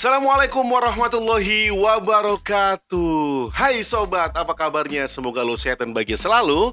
Assalamualaikum warahmatullahi wabarakatuh Hai sobat, apa kabarnya? Semoga lo sehat dan bahagia selalu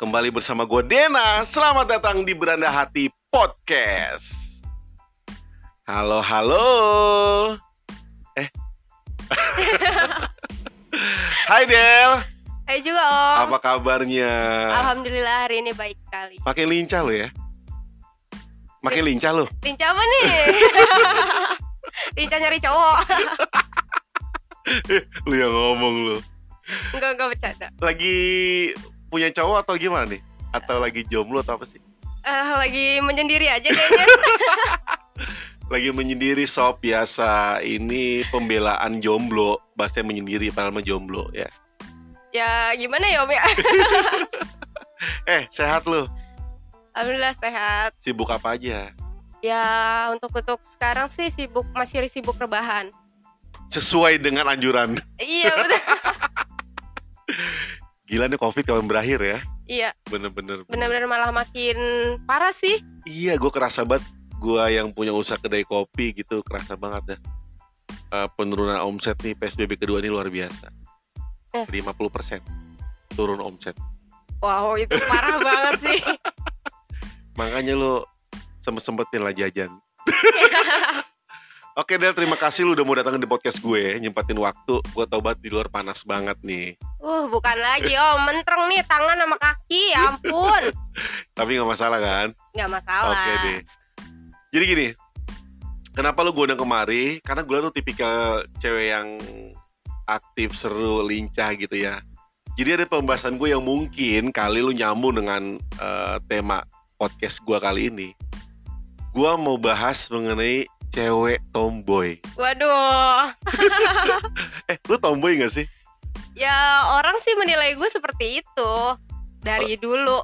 Kembali bersama gue Dena Selamat datang di Beranda Hati Podcast Halo, halo Eh Hai Del Hai juga Om. Apa kabarnya? Alhamdulillah hari ini baik sekali. Makin lincah lo ya? Makin lincah lo? Lincah apa nih? Lincah nyari cowok. Lu yang ngomong lu Enggak enggak bercanda. Lagi punya cowok atau gimana nih? Atau lagi jomblo atau apa sih? Eh, lagi menyendiri aja kayaknya. Lagi menyendiri sob biasa Ini pembelaan jomblo Bahasanya menyendiri padahal mah jomblo ya ya gimana ya Om ya? Eh sehat lu? Alhamdulillah sehat. Sibuk apa aja? Ya untuk untuk sekarang sih sibuk masih sibuk rebahan. Sesuai dengan anjuran Iya betul. Gila nih covid kapan berakhir ya iya Bener-bener benar-benar malah makin parah sih. Iya gue kerasa banget Gue yang punya usaha kedai kopi gitu Kerasa banget dah Eh, Penurunan omset nih PSBB kedua ini luar biasa Eh. 50% Turun omset Wow itu parah banget sih. Makanya lo sempet-sempetin lah jajan Oke Del, terima kasih lu udah mau datang di podcast gue Nyempatin waktu, gue tau banget di luar panas banget nih Uh bukan lagi Om mentreng nih tangan sama kaki. Ya ampun. Tapi gak masalah kan? Nggak masalah. Oke deh Jadi gini Kenapa lu gue undang kemari? Karena gue tuh tipikal cewek yang aktif, seru, lincah gitu ya Jadi ada pembahasan gue yang mungkin kali lu nyambung dengan eh, tema podcast gue kali ini Gue mau bahas mengenai cewek tomboy Waduh. Eh, lu tomboy gak sih? Ya orang sih menilai gue seperti itu dari dulu.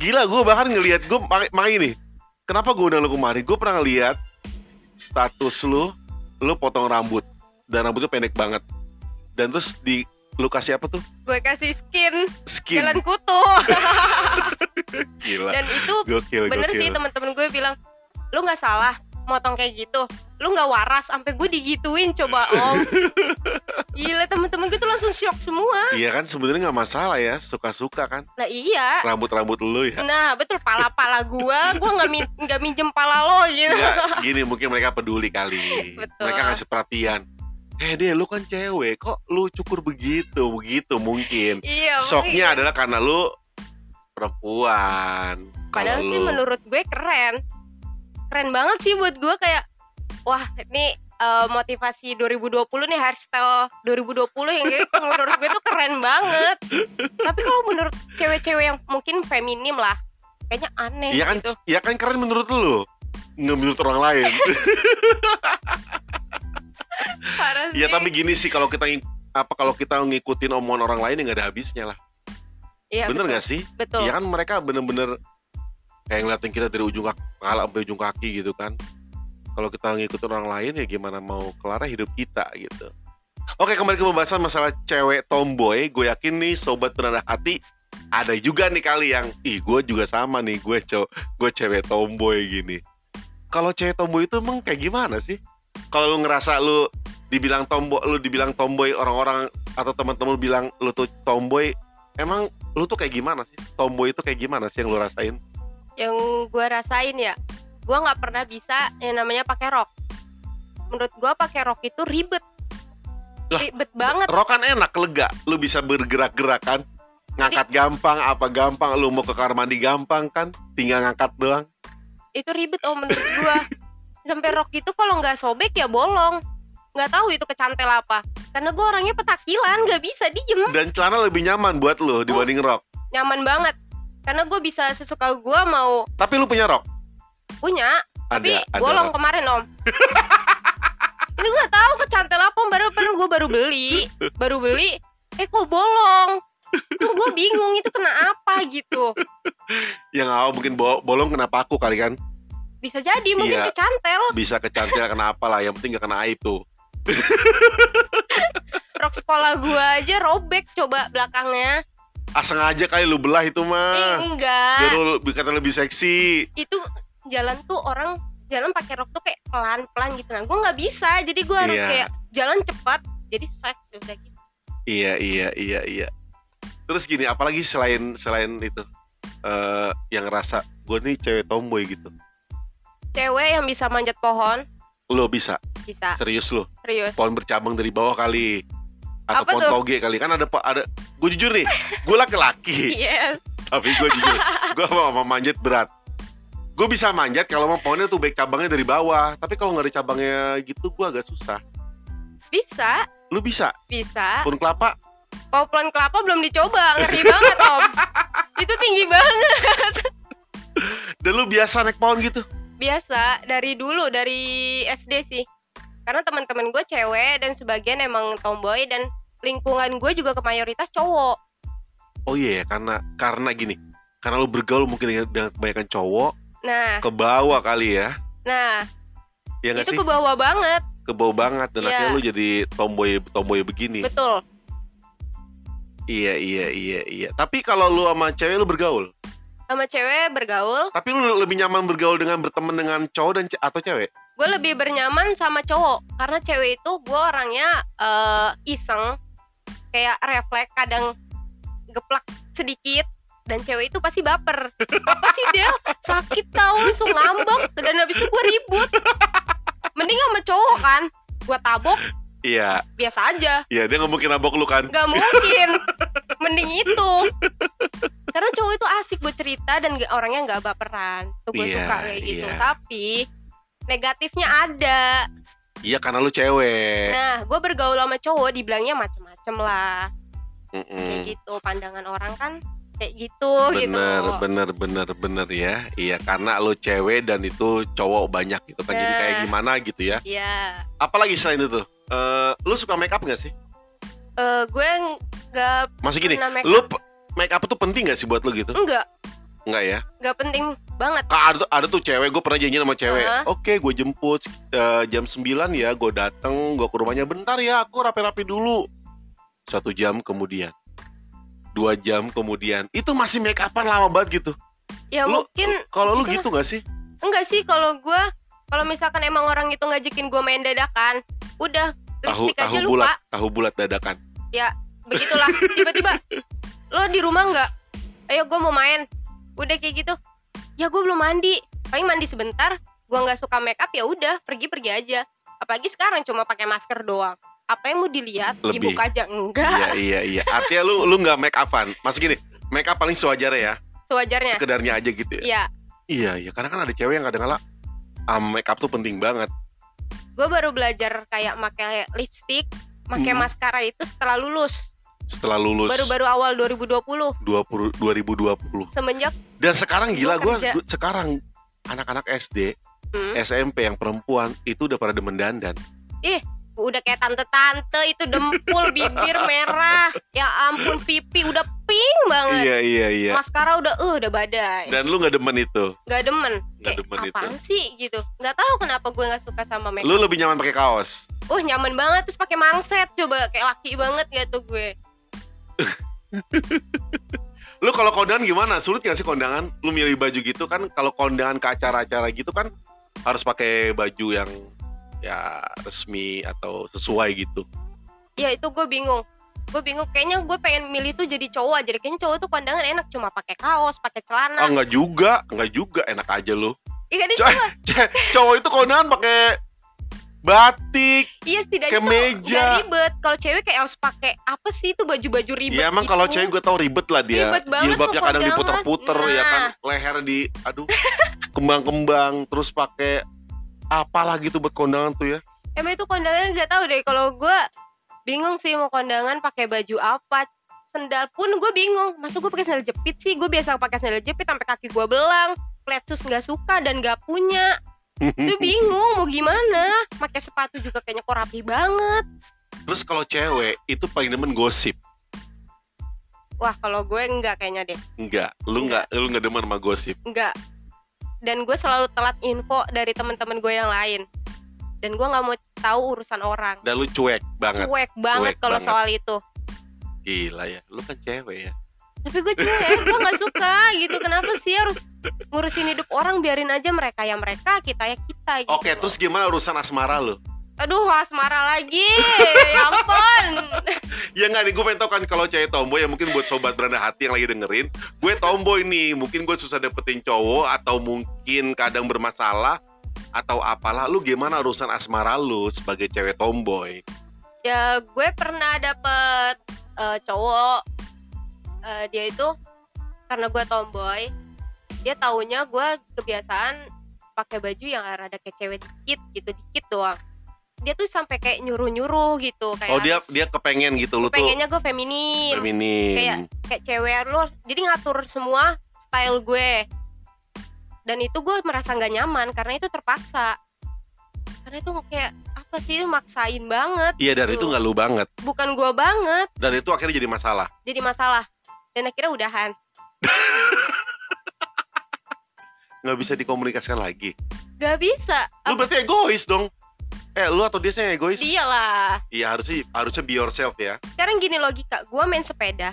Gila, gue bahkan ngelihat gue makanya ini. Kenapa gue undang lu kemari? Gue pernah ngeliat status lu, lu potong rambut dan rambutnya pendek banget. Dan terus di lu kasih apa tuh? Gue kasih skin Skin. jalan kutu. Gila. Dan itu Gokil, bener gokil. sih teman-teman gue bilang, lu nggak salah motong kayak gitu. Lu nggak waras sampai gue digituin coba om. Gila teman-teman gue tuh langsung shock semua. Iya kan sebenarnya nggak masalah ya, suka-suka kan Lah iya. rambut-rambut lu ya. Nah betul pala-pala gue, gue nggak min- nggak minjem pala lo gitu. Gini mungkin mereka peduli kali. Betul. Mereka ngasih perhatian. Eh deh, lu kan cewek, kok lu cukur begitu, begitu mungkin. Iya. Shocknya mungkin. adalah karena lu perempuan. Padahal sih lu- menurut gue keren. Keren banget sih buat gue kayak wah ini eh, motivasi 2020 nih hairstyle 2020 yang gitu menurut gue tuh keren banget. Tapi kalau menurut cewek-cewek yang mungkin feminim lah kayaknya aneh Iya kan, gitu. ya kan keren menurut lu. Nggak menurut orang lain. Parah sih. tapi gini sih kalau kita apa kalau kita ngikutin omongan orang lain ya nggak ada habisnya lah. Iya, Bener betul. nggak sih? Betul. Iya kan mereka bener-bener kayak ngeliatin kita dari ujung kaki, kepala sampai ujung kaki gitu kan. Kalau kita ngikutin orang lain ya gimana mau kelar hidup kita gitu. Oke kembali ke pembahasan masalah cewek tomboy. Gue yakin nih sobat penanda hati ada juga nih kali yang ih gue juga sama nih gue cow gue cewek tomboy gini. Kalau cewek tomboy itu emang kayak gimana sih? Kalau lu ngerasa lu dibilang tomboy, lu dibilang tomboy orang-orang atau teman-teman bilang lu tuh tomboy, emang lu tuh kayak gimana sih? Tomboy itu kayak gimana sih yang lu rasain? Yang gue rasain ya, gue nggak pernah bisa yang namanya pakai rok. Menurut gue pakai rok itu ribet. Lah, Ribet banget. Rok kan enak, lega. Lu bisa bergerak-gerak kan? Ngangkat gampang, apa gampang? Lu mau ke kamar mandi gampang kan? Tinggal ngangkat doang. itu ribet om menurut gua sampai rok itu kalau nggak sobek ya bolong nggak tahu itu kecantel apa karena gua orangnya petakilan nggak bisa diem Dan celana lebih nyaman buat lu dibanding rok. nyaman banget karena gue bisa sesuka gua mau Tapi lu punya rok? punya tapi Ada, ada bolong rok. kemarin om ini nggak tahu kecantel apa baru baru gue baru beli baru beli eh kok bolong tuh gue bingung itu kena apa gitu Yang awal mungkin bo- bolong kenapa aku kali kan? bisa jadi mungkin Iya. kecantel Bisa kecantil kenapa lah, yang penting gak kena aib tuh. rok sekolah gua aja robek coba belakangnya Ah sengaja kali lu belah itu eh, mah. enggak. Biar lu kata lebih seksi. itu jalan tuh orang jalan pakai rok tuh kayak pelan pelan gitu. Nah gue nggak bisa. Jadi gue harus Iya. kayak jalan cepat. Jadi set udah gitu. Iya iya iya iya. Terus gini, apalagi selain selain itu eh yang ngerasa gue nih cewek tomboy gitu. cewek yang bisa manjat pohon. Lo bisa? Bisa. Serius lo serius. Pohon bercabang dari bawah kali atau Apa pohon tuh? toge kali. Kan ada pa- ada gue jujur nih gue laki-laki. Yes. Tapi gue jujur gue mau mau manjat berat. Gue bisa manjat kalau mau pohonnya tuh baik cabangnya dari bawah. Tapi kalau nggak ada cabangnya gitu gue agak susah. Bisa. Lu bisa? Bisa. Pohon kelapa? Kalau pohon kelapa belum dicoba ngeri banget om. Itu tinggi banget. Dan lu biasa naik pohon gitu? Biasa. Dari dulu dari SD sih. Karena teman-teman gue cewek dan sebagian emang tomboy dan lingkungan gue juga ke mayoritas cowok. Oh iya karena karena gini karena lu bergaul mungkin dengan, dengan kebanyakan cowok nah. ke bawah kali ya. Nah. Ya itu sih? ke bawah banget. Ke bawah banget dan Iya. akhirnya lu jadi tomboy tomboy begini. Betul. Iya iya iya iya. Tapi kalau lu sama cewek lu bergaul? Sama cewek bergaul. Tapi lu lebih nyaman bergaul dengan berteman dengan cowok dan ce- atau cewek? Gue lebih bernyaman sama cowok karena cewek itu gue orangnya eh, iseng kayak refleks kadang geplak sedikit dan cewek itu pasti baper. Apa sih dia? Sakit tau langsung ngambek. Dan habis itu gue ribut. Mending sama cowok kan gue tabok. Iya. Biasa aja. Iya dia nggak mungkin nabok lu kan? Nggak mungkin. Mending itu. Karena cowok itu asik buat cerita dan orangnya nggak baperan. Tuh gue Iya, suka kayak gitu. Iya. tapi negatifnya ada. Iya karena lu cewek. Nah, gue bergaul sama cowok dibilangnya macem-macem lah. Kayak Mm-mm. gitu, pandangan orang kan kayak gitu gitu. bener bener bener bener ya iya karena lu cewek dan itu cowok banyak gitu kan jadi Nah. kayak gimana gitu ya Iya. apalagi selain itu Eh, lu suka make up nggak sih Eh, gue nggak masih gini Pernah make lu p- make up tuh penting gak sih buat lu gitu enggak Enggak ya nggak penting banget. Kak, ada, tuh- ada tuh cewek gue pernah janjian sama cewek Hah? oke gue jemput eh, jam 9 ya gue dateng gue ke rumahnya bentar ya aku rapi-rapi dulu satu jam kemudian dua jam kemudian itu masih make upan lama banget gitu Ya Lu- mungkin kalau lu gitu gak sih enggak sih kalau gue kalau misalkan emang orang itu ngajakin gue main dadakan, udah tahu lipstick aja tahu lupa. bulat tahu bulat dadakan Begitulah. Tiba-tiba lo di rumah nggak? Ayo gue mau main. Udah kayak gitu. Ya gue belum mandi. Paling mandi sebentar. Gue nggak suka make up ya udah pergi-pergi aja. Apalagi sekarang cuma pakai masker doang. Apa yang mau dilihat? Lebih. Dibuka aja enggak. iya iya iya artinya lu lu nggak make upan masuk gini make up paling sewajarnya ya Sewajarnya. sekedarnya aja gitu ya Iya. iya iya karena kan ada cewek yang kadang-kadang ah, make up tuh penting banget Gue baru belajar kayak pakai lipstick, pakai Hmm. maskara itu setelah lulus. setelah lulus Baru-baru awal 2020. 20, 2020 Semenjak dan sekarang gila gue sekarang anak-anak SD hmm, SMP yang perempuan itu udah pada demen dandan udah kayak tante-tante itu dempul bibir merah. Ya ampun pipi udah pink banget. iya iya iya Maskara udah uh udah badai. dan lu nggak demen itu Gak demen. Nggak demen itu. apaan sih gitu. Nggak tahu kenapa gue nggak suka sama make lu lebih nyaman pakai kaos Uh nyaman banget terus pakai mangset coba kayak laki banget gitu gue. lu kalau kondangan gimana sulit gak sih kondangan lu milih baju gitu kan kalau kondangan ke acara-acara gitu kan harus pakai baju yang ya resmi atau sesuai gitu Ya itu gue bingung. Gue bingung kayaknya gue pengen milih tuh jadi cowok aja. Kayaknya cowok tuh kondangan enak cuma pakai kaos, pakai ah celana. nggak juga nggak juga enak aja lu Iya kan Coy, c- cowok itu kondangan pakai batik Iya setidaknya kemeja. gak ribet. Kalau cewek kayak harus pakai apa sih itu baju-baju ribet ya emang kalau gitu. cewek gue tau ribet lah dia Ribet banget jilbabnya kadang diputer-puter ya kan leher di aduh kembang-kembang terus pakai apalah gitu buat kondangan tuh ya Emang itu kondangan gak tahu deh kalau gue bingung sih mau kondangan pakai baju apa. Sendal pun gue bingung. Masa gue pakai sendal jepit sih? Gue biasa pakai sendal jepit sampai kaki gue belang. Flat shoes nggak suka dan nggak punya. Itu bingung mau gimana. Pakai sepatu juga kayaknya kok rapi banget. terus kalau cewek itu paling demen gosip Wah kalau gue enggak kayaknya deh. enggak lu enggak lu enggak demen sama gosip Enggak. Dan gue selalu telat info dari teman-teman gue yang lain. Dan gue nggak mau tahu urusan orang. dan lu cuek banget Cuek banget kalau soal itu. gila ya lu kan cewek ya tapi gue cuek gue nggak suka gitu kenapa sih harus ngurusin hidup orang biarin aja mereka ya mereka kita ya kita gitu Oke, terus gimana urusan asmara lu? Aduh asmara lagi. Ya ampun. Ya nggak nih, gue pengen tau kan kalau cewek tomboy ya mungkin buat sobat beranda hati yang lagi dengerin Gue tomboy nih, mungkin gue susah dapetin cowok Atau mungkin kadang bermasalah Atau apalah, lu gimana urusan asmara lu sebagai cewek tomboy? ya gue pernah dapet eh, cowok. Eh, dia itu karena gue tomboy dia taunya gue kebiasaan pakai baju yang rada kayak cewek dikit gitu dikit doang dia tuh sampai kayak nyuruh nyuruh gitu kayak Oh dia harus- dia kepengen gitu, lu tuh? Pengennya gue feminim. Feminim. Kayak kayak cewek lu jadi ngatur semua style gue. Dan itu gue merasa nggak nyaman karena itu terpaksa. Karena itu kayak apa sih maksain banget Iya dan itu Tuh. nggak lu banget. Bukan gue banget. Dan itu akhirnya jadi masalah. Jadi masalah. Dan akhirnya udahan. Nggak bisa dikomunikasikan lagi. Gak bisa. Lu berarti egois dong Eh lu atau dia sih yang egois? dia lah. Iya harusnya harusnya be yourself ya. Sekarang gini logika gue main sepeda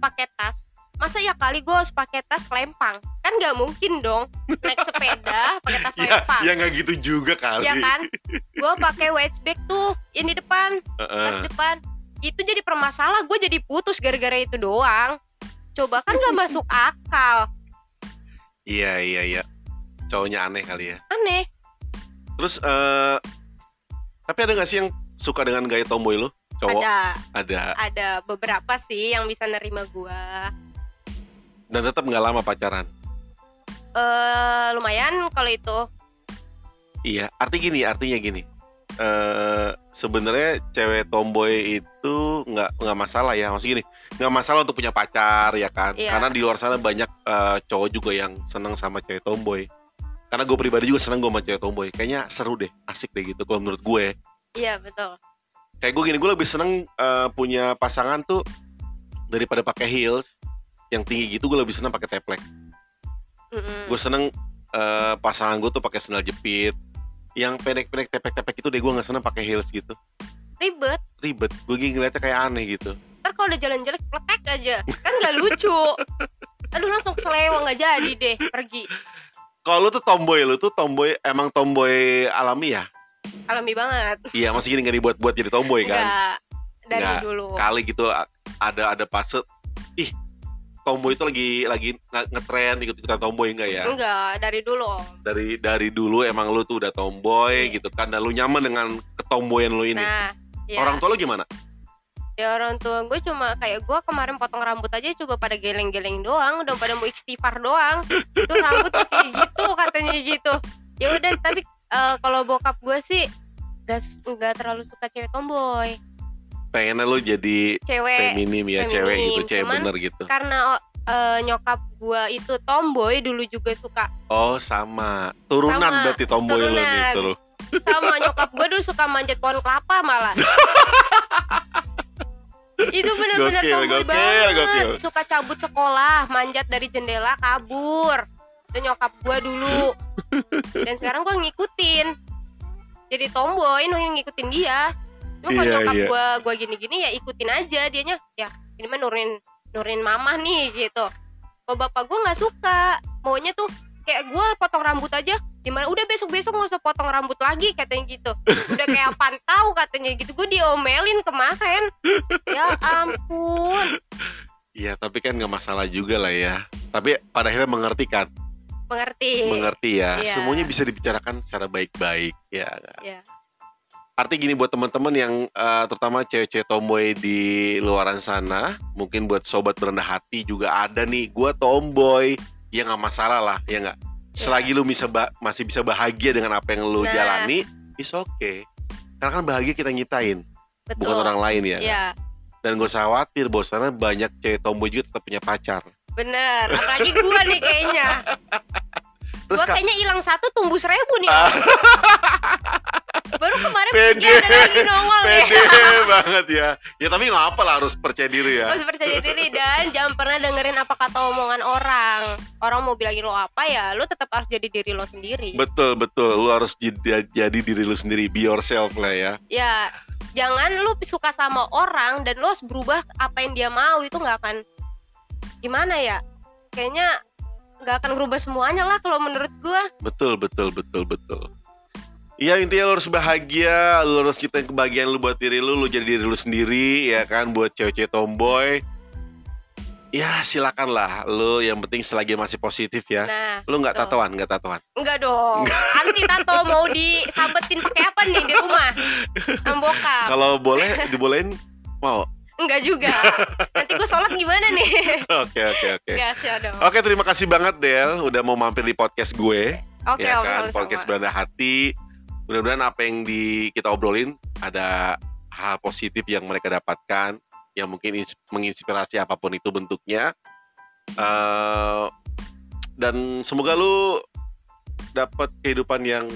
pakai tas. Masa ya kali gue harus pakai tas lempang? Kan nggak mungkin dong naik sepeda pakai tas Ya, lempang. ya nggak gitu juga kali. Ya kan? Gue pakai wedge bag tuh yang di depan Heeh. tas depan. Itu jadi permasalah gue jadi putus gara-gara itu doang. Coba kan nggak masuk akal. Iya iya iya. Cowoknya aneh kali ya. Aneh Terus eh Tapi ada gak sih yang suka dengan gaya tomboy lu? Cowok? ada. Ada. Ada beberapa sih yang bisa nerima gue Dan tetap nggak lama pacaran? Eh lumayan kalau itu. Iya Arti gini Artinya gini. Eh sebenarnya cewek tomboy itu nggak nggak masalah ya. Maksud gini nggak masalah untuk punya pacar ya kan? Iya. karena di luar sana banyak eh, cowok juga yang senang sama cewek tomboy karena gue pribadi juga senang gue sama cewek tomboy. Kayaknya seru deh asik deh gitu kalau menurut gue. Iya betul. Kayak gue gini gue lebih seneng eh, punya pasangan tuh daripada pakai heels yang tinggi gitu gue lebih seneng pakai teplek. Mm-mm. gue seneng eh, pasangan gue tuh pakai sandal jepit. Yang pendek-pendek tepek-tepek itu deh gue nggak seneng pakai heels gitu. Ribet. Ribet. Gue gini ngeliatnya kayak aneh gitu. Ntar kalau udah jalan jelek pletek aja. Kan nggak lucu. Aduh langsung selewa nggak jadi deh pergi kalau lu tuh tomboy lu tuh tomboy emang tomboy alami ya? Alami banget. Iya masih gini nggak dibuat-buat jadi tomboy kan? Enggak dari Nggak. dulu. kali gitu ada ada fase ih tomboy itu lagi lagi nge- ngetren ikut ikutan tomboy enggak ya? Enggak dari dulu Om. dari dari dulu emang lu tuh udah tomboy Iya. gitu kan dan lu nyaman dengan ketomboyan lu ini. Nah ya, orang tua lu gimana ya orang tua gue cuma kayak gue kemarin potong rambut aja coba pada geleng-geleng doang udah pada mau istighfar doang. Itu rambut kayak gitu katanya gitu. Ya udah tapi eh, kalau bokap gue sih gak, nggak terlalu suka cewek tomboy. Pengennya lu jadi cewek. feminim ya feminim, cewek gitu cewek cuman bener gitu. karena eh, nyokap gue itu tomboy dulu juga suka. Oh sama. Turunan Sama, berarti tomboy lu nih turunan. tuh sama nyokap gue dulu suka manjat pohon kelapa malah itu tomboy gokil, banget. gokil. suka cabut sekolah manjat dari jendela kabur. Itu nyokap gue dulu. Dan sekarang gue ngikutin. Jadi tomboy ngikutin dia. Cuma kalau Iya, nyokap iya. gue gue gini-gini ya ikutin aja dianya. Ya ini mah nurunin nurunin mama nih gitu. Kalau bapak gue nggak suka. Maunya tuh kayak gue potong rambut aja gimana udah besok besok nggak usah potong rambut lagi katanya gitu. Udah kayak pantau katanya gitu gue diomelin kemarin. Ya ampun. Iya tapi kan nggak masalah juga lah ya. Tapi pada akhirnya mengerti kan? Mengerti. Mengerti ya. Iya. semuanya bisa dibicarakan secara baik-baik ya? Iya. arti gini buat teman-teman yang eh, terutama cewek-cewek tomboy di luaran sana mungkin buat sobat berendah hati juga ada nih. Gua tomboy ya nggak masalah lah ya nggak? Selagi lu bisa masih bisa bahagia dengan apa yang lu Nah. jalani is okay. Karena kan bahagia kita nyiptain betul. bukan orang lain ya nggak? Iya, dan gak usah khawatir bahwa banyak cewek tomboy juga tetap punya pacar. Bener apalagi gue nih kayaknya terus gue Kak, kayaknya hilang satu tumbuh seribu nih. Ah. baru kemarin Pede. ada lagi nongol ya. Pede banget ya. Ya tapi nggak apa lah harus percaya diri ya. Harus percaya diri dan jangan pernah dengerin apa kata omongan orang. Orang mau bilangin lo apa ya lo tetap harus jadi diri lo sendiri. Betul betul. Lu harus jadi, jadi diri lu sendiri. Be yourself lah ya. Ya jangan lu suka sama orang dan lo harus berubah apa yang dia mau. Itu nggak akan gimana ya? Kayaknya nggak akan berubah semuanya lah kalau menurut gua Betul, betul, betul, betul. Iya intinya lu harus bahagia, lu harus ciptain kebahagiaan lu buat diri lu, lu jadi diri lu sendiri ya kan buat cewek-cewek tomboy. Ya silakan lah, lu yang penting selagi masih positif ya. nah Lu nggak tatoan, nggak tatoan. enggak dong anti tato mau disambetin pakai apa nih di rumah sama bokap Kalau boleh dibolehin mau. Enggak juga nanti gua sholat gimana nih Oke, oke, oke. Oke, terima kasih banget Del udah mau mampir di podcast gue. oke ya oke kan, podcast beranda hati. Mudah-mudahan apa yang di kita obrolin ada hal positif yang mereka dapatkan, yang mungkin ins- menginspirasi apa pun itu bentuknya. Eh, dan semoga lu dapat kehidupan yang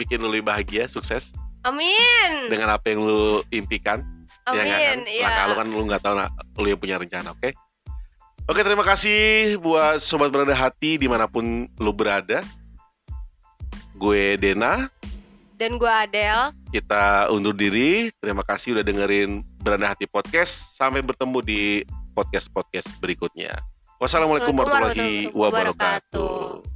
bikin lu lebih bahagia, sukses amin dengan apa yang lu impikan. Ya nggak kan? amin iya Langkah lu kan lu nggak tahu nah, lu yang punya rencana, oke? Oke, terima kasih buat sobat beranda hati di mana pun lu berada. Gue Dena, dan gua Adele kita undur diri. Terima kasih udah dengerin Beranda Hati Podcast. Sampai bertemu di podcast-podcast berikutnya. Wassalamualaikum Assalamualaikum warahmatullahi wabarakatuh.